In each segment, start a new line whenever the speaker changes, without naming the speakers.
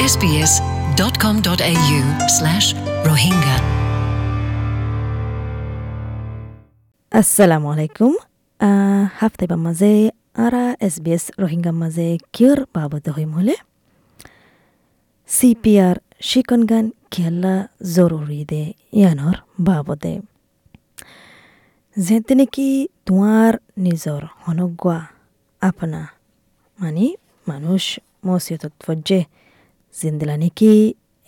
sbs.com.au slash rohingya
Assalamu alaikum. Hafte ba maze ara SBS Rohingya maze kyur babad hoy mule. CPR shikon gan kyalla zoruri de yanor babode. Zentine ki tuar nizor honogwa apna mani manush mosiyotot vajjeh জিন্দিলা নাকি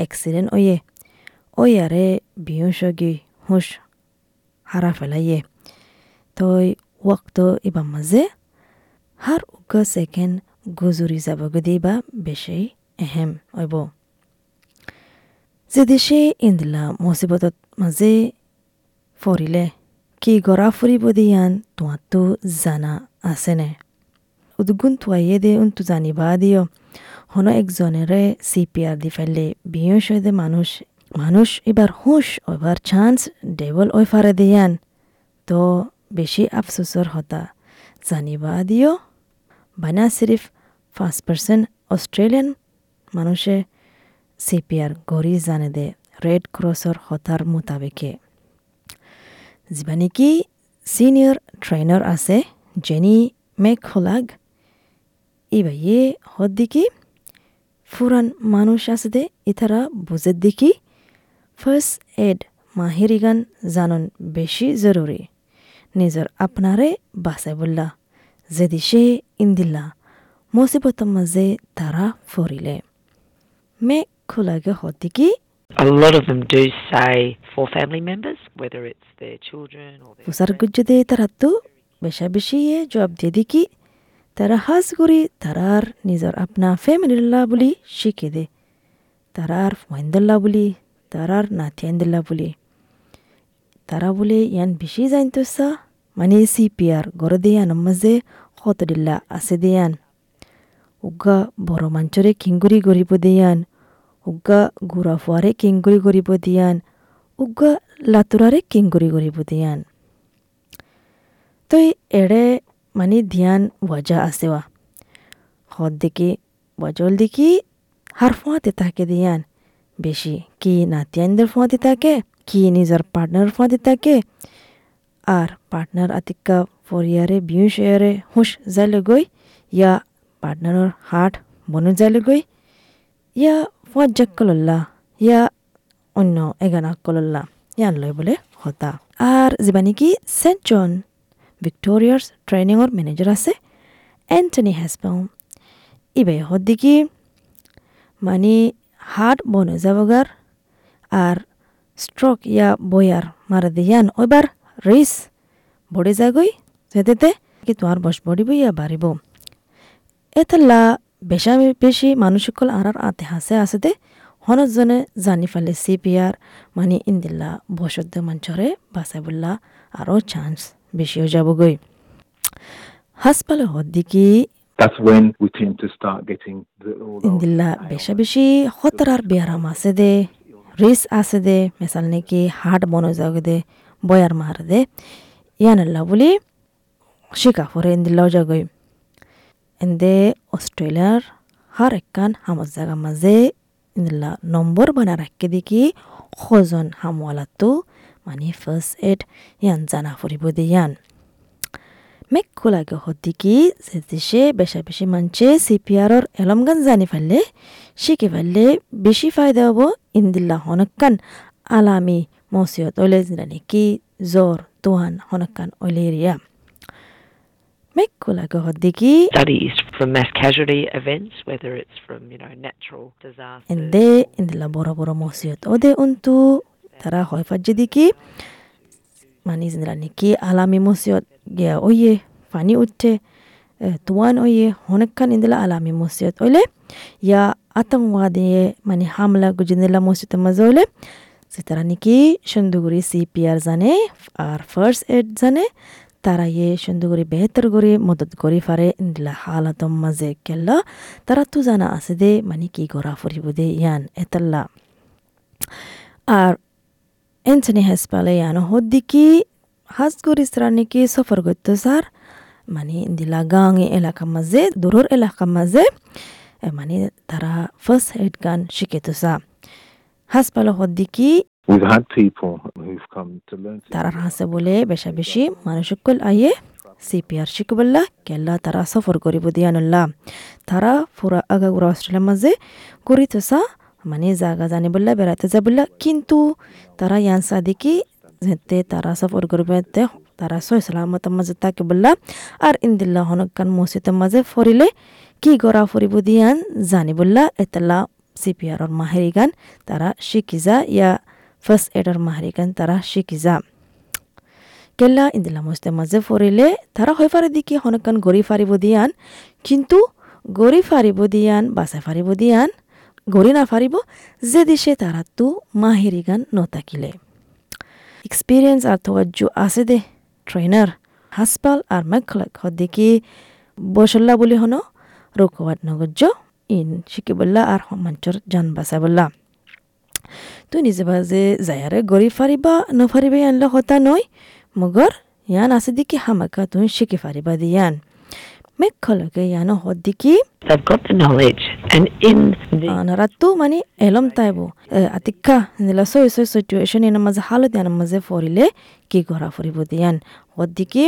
accident way ওই আরে বিয়সগি হুশ হারা ফেলাইয়ে তই ওয়াক্ত ইবা মাঝে হার উগা second গুজুরি যাব গদি বা বেশি এহেম ওইব যে দেশে ইন্দিলা মুসিবতত মাঝে ফরিলে কি গড়া ফুরিব দিয়ান তোমাতো জানা আছেনে উদ্গুণ থুয়াইয়ে দে উন্তু জানিবা দিও হন একজনেরে সিপিআর দি ফেললে বিয়স দে মানুষ। মানুষ এবার হুশ ওইবার চান্স ডেবল ওই ফারে দিয়ান। তো বেশি আফসোসর হতা। জানিবা দিও, বানা সিরিফ পাঁচ পার্সেন্ট অস্ট্রেলিয়ান মানুষে সিপিআর গড়ি জানে দে রেড ক্রসর হতার মোতাবেকে। যিবা নেকি সিনিয়র ট্রেনার আছে, জেনি মেকহোলাগ, ইবাইয়ে হদ দিকি ফুরান মানুষ আছে দে ইতারা বুঝে দেখি ফার্স্ট এড মাহিরিগান জানন বেশি জরুরি। নিজর আপনারে বাসাই বললা যে দিশে ইন্দিল্লা মুসিবতর মাঝে তারা ফরিলে। মে খোলাগে হতে কি
A lot of them do say for family members, whether it's their children or their
তারা হাজ করি তারার নিজর আপনা ফ্যামিলিল্লা বলি শিখে দে। তারার ফয়েন্দল্লা বলি তারার নাথিয়ান্দল্লা বলি। তারা বলে, ইয়ান বেশি জানতসা মানে সিপিআর গড় দেয়ান কত দিল্লা আছে দেয়ান উগা বড় মঞ্চরে কিঙ্গুরি গরিব দেয়ান উগা গুড়া ফুয়ারে কিঙ্গুরি গরিব দিয়ান উগা লাতুরারে কিঙ্গুরি গরিব দিয়ান তই এড়ে মানে ধ্যান ওয়াজা আছেওয়া হদ দেখি, বজল দেখি, হার ফোঁয়াতে থাকে দিয়ান বেশি কি নাতিয়ানদের ফোঁয়াতে থাকে, কি নিজের পার্টনার ফোঁয়াতে থাকে। আর পার্টনার আতিকা ফরিয়ারে বিউ শেয়ারে হুঁশ যাইলে গই, ইয়া পার্টনারের হাট বনু যাইলে গই, ইয়া ফোঁয়াত জাক কলল্লা ইয়া অন্য এগানা কলল্লা ইয়ান লয় বলে হতা। আর যিবা নেকি সেন্ট ভিক্টোরিয়ার ট্রেনিংর ম্যানেজার আছে এন্টনি হেসপাও ইবে দেখি মানে হাট বনে যাবগার আর স্ট্রোক ইয়া বয়ার মারা দিয়ান, ওইবার রিস বড়ে যাগই যেতে কি তোমার বস বড়িব ইয়া বাড়িব। এতলা বেশা বেশি মানুষ সকল আর আর আতে হাসে দে হনজনে জানি ফেলে সিপিআর মানে ইন্দিল্লা বসদ্দ মঞ্চরে বাসাই বললা আরও চান্স বেশি হয়ে যাবগই হাসপালে হদ্দিকি
that's when we tend to start getting the, all
ইন্দিল্লা বেশা বেশি হতরার বেয়ারাম আছে দে রিস আছে দে মেসাল নাকি হাট বন যাগে দে বয়ার মার দে। ইয়ানাল্লা বলি শিকা ফরে ইন্দিল্লাও যাগই এন্দে অস্ট্রেলিয়ার হার একখান হামত জাগা মাঝে ইন্দিল্লা নম্বর বানা রাখকে দেখি সজন হামওয়ালাতো মানে ফার্স্ট এড ইয়ান জানা ফুরিব দে ইয়ান। মেক খোলাগে হদ্দিকি যে দেশে বেশা বেশি মানছে সিপিআরর এলমগান জানি ফেললে শিখে ফেললে বেশি ফায়দা হব ইন্দিল্লা হনকান আলামি মসিয়ত ওলে নাকি জ্বর তোহান হনকান ওলেরিয়া মেক খোলাগে হদ্দিকি
from mass casualty events, whether it's from, you know, natural disasters.
এন্দে ইন্দিল্লা বড় বড় মসিয়ত ওদে উন্তু তারা হয় ফাজ্জে দিকি মানে জিন্দরা নাকি আলামি মসিয়ত গিয়া ওইয়ে পানি উঠে তুয়ান ওইয়ে অনেকখান ইন্দিলা আলামি মসিয়ত ওইলে, ইয়া আতঙ্কবাদী মানে হামলা গুজিন্দিলা মসজিদের মাঝে হইলে যে তারা নাকি সুন্দরগুড়ি সিপিআর জানে, আর ফার্স্ট এড জানে, তারা ইয়ে সুন্দরগুড়ি বেহতর করে মদত করে ফারে ইন্দিলা হালাতম মাঝে কেল্লা, তারা তো জানা আছে দে মানে কি করা ফুরিব দে ইয়ান এতাল্লা। আর এনসনি হাসপালে ইয়ানো হদ্দিকি হাজগুড়ি সারা নাকি সফর করতে স্যার মানে ইন্দিলা গাঁয়ে এলাকার মাঝে দূরের এলাকার মাঝে মানে তারা ফার্স্ট এড গান শিখে হদ্দিকি
come to learn to
তারার হাসে বলে বেশা বেশি মানুষকল আইয়ে সিপিআর শিখবল্লা কেল্লা তারা সফর করিব দিয়ানুল্লাহ তারা পুরা আগাগুড়া অস্ট্রেলিয়ার মাঝে করি তোসা মানে জাগা জানি বললা, বেড়াতে যাবল্লা কিন্তু তারা ইয়ানসা দেখি যেতে তারা সফর করবে তারা সই সালামতের মাঝে তাকে বললা, আর ইন্দিল্লা হনকান মসজিদের মাঝে ফরিলে কি গড়া ফরিব দিয়ান? জানি বললা, এতলা সিপিআরর মাহেরি গান, তারা যা, ইয়া ফার্স্ট এডর মাহেরি গান, তারা যা। কেল্লা ইন্দিলা মস্তে মাঝে ফরিলে তারা হয়ে পারে দিকে হনকান গড়ি ফারিব দিয়ান, কিন্তু গড়ি ফারিব দিয়ান, বাসায় ফারিব দিয়ান গড়ি না ফারিব, যে দিশে তারা তো মাহিরি গান নতাকিলে। এক্সপিরিয়েন্স আর তোয়াজ্জু আছে দে ট্রেনার হাসপাল আর মেখলক হদ্দিকি বসল্লা বুলি হনো, রোকওয়াত নগজ্জ, ইন শিকি শিকিবল্লা আর মঞ্চর জান বাসা বললা তুই নিজে বাজে যায়ারে গড়ি ফারিবা, নফারিবা আনলে হতা নয়, মগর ইয়ান আছে দিকে হামাকা তুই শিখি Fariba দিয়ান। ইয়ানো হদ্দিকি
They've got the knowledge, and in the
narattu mani elam taibo atikka nila soy soy situation ina maze halut yana maze forile কি করা ফরিব দিয়ান ওদিকে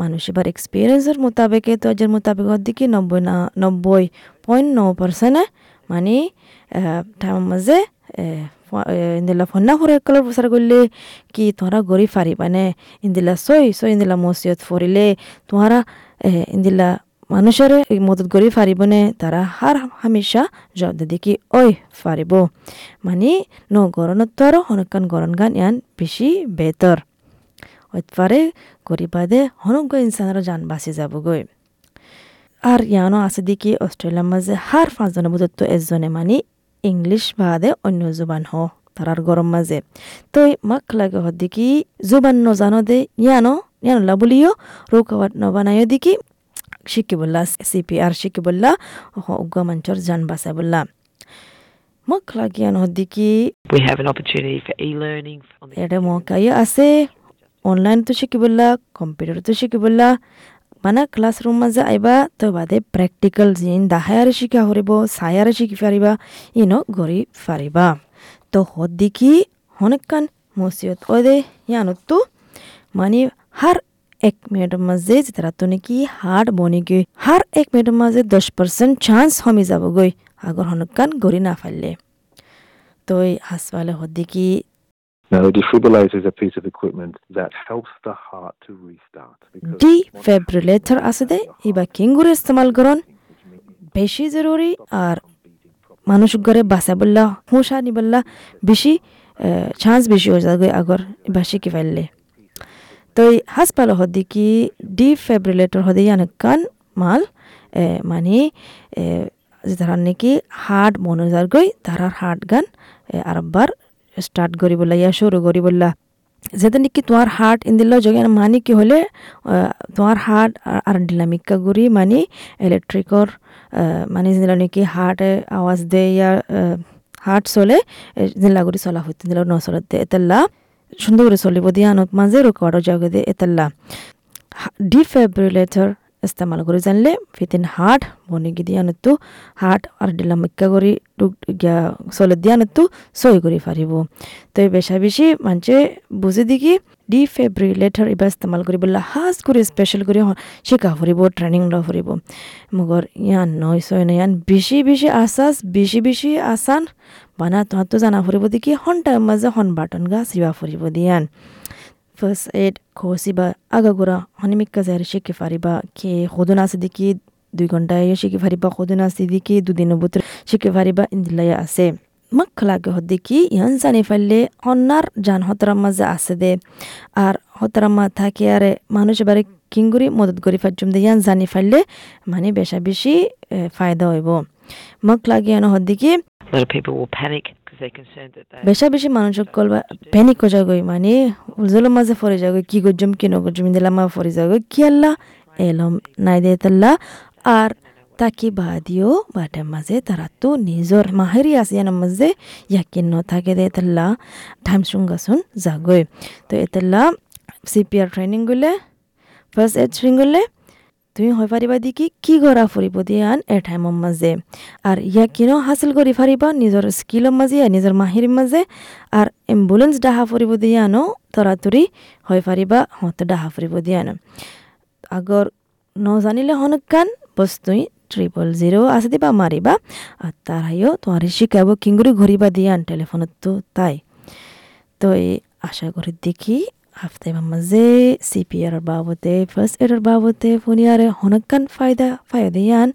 মানুষ এবার এক্সপিরিয়েন্সের মোতাবেকে তো আজের মোতাবেক ওদিকে নব্বই না নব্বই পয়েন্ট ন পার্সেন্ট মানে টাইম মাঝে ইন্দিলা ফন্না করে কলর প্রচার করলে কি তোমরা গড়ি ফারি মানে ইন্দিলা সই সই ইন্দিলা মসজিদ ফরিলে তোমরা ইন্দিলা মানুষের মদত করি ফারিবনে তারা হার হামেশা জবাব দি কি ওই ফারিব মানে ন গরণত তো আরও হনকান গরণ গান ইয়ান বেশি বেতর ওইপারে করি বাদে হনক ইনসানের যান বাঁচি যাবগৈ। আর ইয়ানো আছে দেখি অস্ট্রেলিয়ার মাঝে হার পাঁচজনের মধ্যে এজনে মানে ইংলিশ বাদে অন্য জুবান হ তারার গরম মাঝে তো মাক লাগে হদ দেখি জুবান নজানো দে ইয়ানো ইয়ানো বলিও রৌকাবাট নবানাইও দেখি শিকিবুল্লা সিপিআর শিকিবুল্লা উগ্র মঞ্চর জান বাসাবুল্লা মোক লাগিয়ান হদ্দিকি
we have an opportunity for e-learning on the
মকাই আছে অনলাইন তো শিকিবুল্লা কম্পিউটার তো শিকিবুল্লা মানে মাঝে আইবা তো বাদে প্ৰেক্টিকেল জিন দাহায়ারে শিকা হরিব সায়ারে শিকি ফারিবা ইনো গড়ি ফারিবা তো হদ্দিকি হনেকান মসিয়ত ওদে ইয়ানতো মানে হার এক মিনিটের মাঝে যেটা তো নাকি হাড় বনি গই এক মিনিটের মাঝে দশ পার্সেন্ট চান্স হমি যাব গই আগর হনকান গড়ি না ফাইলে তো এই
defibrillator is a piece of equipment that helps the heart to restart. because
the
once
defibrillator আছে দে ইবা কিঙ্গুর ইস্তেমাল করন বেশি জরুরি আর মানুষ ঘরে বাসা বললা হুঁশা নি বললা বেশি চান্স বেশি হয়ে যাবে আগর ইবা শিখি ফেললে তো এই হাসপাতাল হদিকি ডি ফেব্রিলেটর হদি কান মাল এ, মানে এ, যে তারা নাকি হার্ট মনোজার গই তারার হার্ট গান আরবার স্টার্ট করি বললা ইয়া শুরু করি বললা যেতে নাকি তোমার হার্ট ইন্দিল যোগে মানে কি হলে তোমার হার্ট আর ডিনামিকা গুড়ি মানে ইলেকট্রিকর মানে যেগুলো নাকি হার্টে আওয়াজ দেয় ইয়া হার্ট চলে জিলা গুড়ি চলা হইতে দিল নচলতে এতেল্লা। সুন্দর করে চলিব দিয়া, আনত মাঝে রোকাওয়ার জাগে দিয়ে এতেল্লা। ডিফেব্রিলেটর গি দিয়া নতু হার্ট আর ডিলা মিক্কা করি টুক গিয়া চলে দিয়া নতু সই করে পারিব তো এই বেশা বেশি মানছে বুঝে দিকি ডিফেব্রিলেটর এবার ইস্তেমাল করি বললা হাজ করে স্পেশাল করে শিকা ফুরিব ট্রেনিং ল ফুরিব। মগর ইয়ান নয় সয় নয়, ইয়ান বেশি বেশি আসাস, বেশি বেশি আসান, বানা তোমার তো জানা ফুরিব দেখি হন টাইম মাঝে হন বাটন গা সিবা ফুরিব দিয়ান। ফার্স্ট এড খসিবা আগাগোড়া হনিমিক্কা যাই শিখি ফারিবা কে সদন আছে দেখি দুই ঘন্টায় শিখি ফারিবা সদন আছে দেখি দুদিনের ভিতরে শিখি ফারিবা ইন্দিলাই আছে মাক লাগে দেখি ইয়ান জানি ফাইলে হন্নার জান হতরার মাঝে আছে দে আর হতরার মা থাকে আরে মানুষ এবারে কিংগুড়ি মদত করি ফাজুম দে ইয়ান জানি ফাইলে মানে বেশা বেশি ফায়দা হইব
concerned that they
বেশা বেশি মানুষক কলবা প্যানিক হয়ে যাগই মানে উজল মাঝে ফরে যাগই কি গজম কি নগজম দিলাম ফরে যাগই কি আল্লাহ? এলম নাই দে তাল্লা আর তাকি বাদিও বাটে মাঝে তারা তো নিজর মাহেরি আছে ইয়ার মাঝে ইয়াকিন ন থাকে দে তাল্লা টাইম শুনগাছুন যাগই তো এতাল্লা সিপিআর ট্রেনিং গলে ফার্স্ট এড ট্রেনিং গলে তুমি হৈ পাৰিবা দি কি কি কৰা ফুৰিব দিয়ান এ টাইমৰ মাজে। আৰু ইয়াক কিনো হাচিল কৰি পাৰিবা নিজৰ স্কিলৰ মাজে আৰু নিজৰ মাহিৰ মাজে। আৰু এম্বুলেন্স ডাহা ফুৰিব দিয়ানো তৰাতৰি হৈ পাৰিবা হতে ডাহা ফুৰিব দিয়ান আগৰ নজানিলে হনকান বস্তুই ট্রিপল জিরো আছে দিবা মারিবা আর তার হাইও তোমার শিখাবো কিংগুরি ঘুরিবা দিয়ান টেলিফোনত তো তাই। তো এই আশা করি দেখি হাফতে মাঝে সিপিআর babote ফায়দা ফায়দা ইয়ান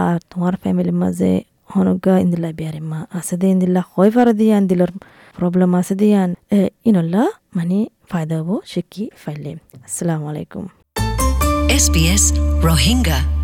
আর তোমার ফ্যামিলির মাঝে হনকা ইন্দিলা বিয়ারে মা আছে দে ইন্দিলা হয় ফারা দিয়ান দিলর প্রবলেম আছে দিয়ান এ ইনল্লা মানে ফায়দা হব শিখি ফাইলে আসসালামু আলাইকুম
SBS Rohingya.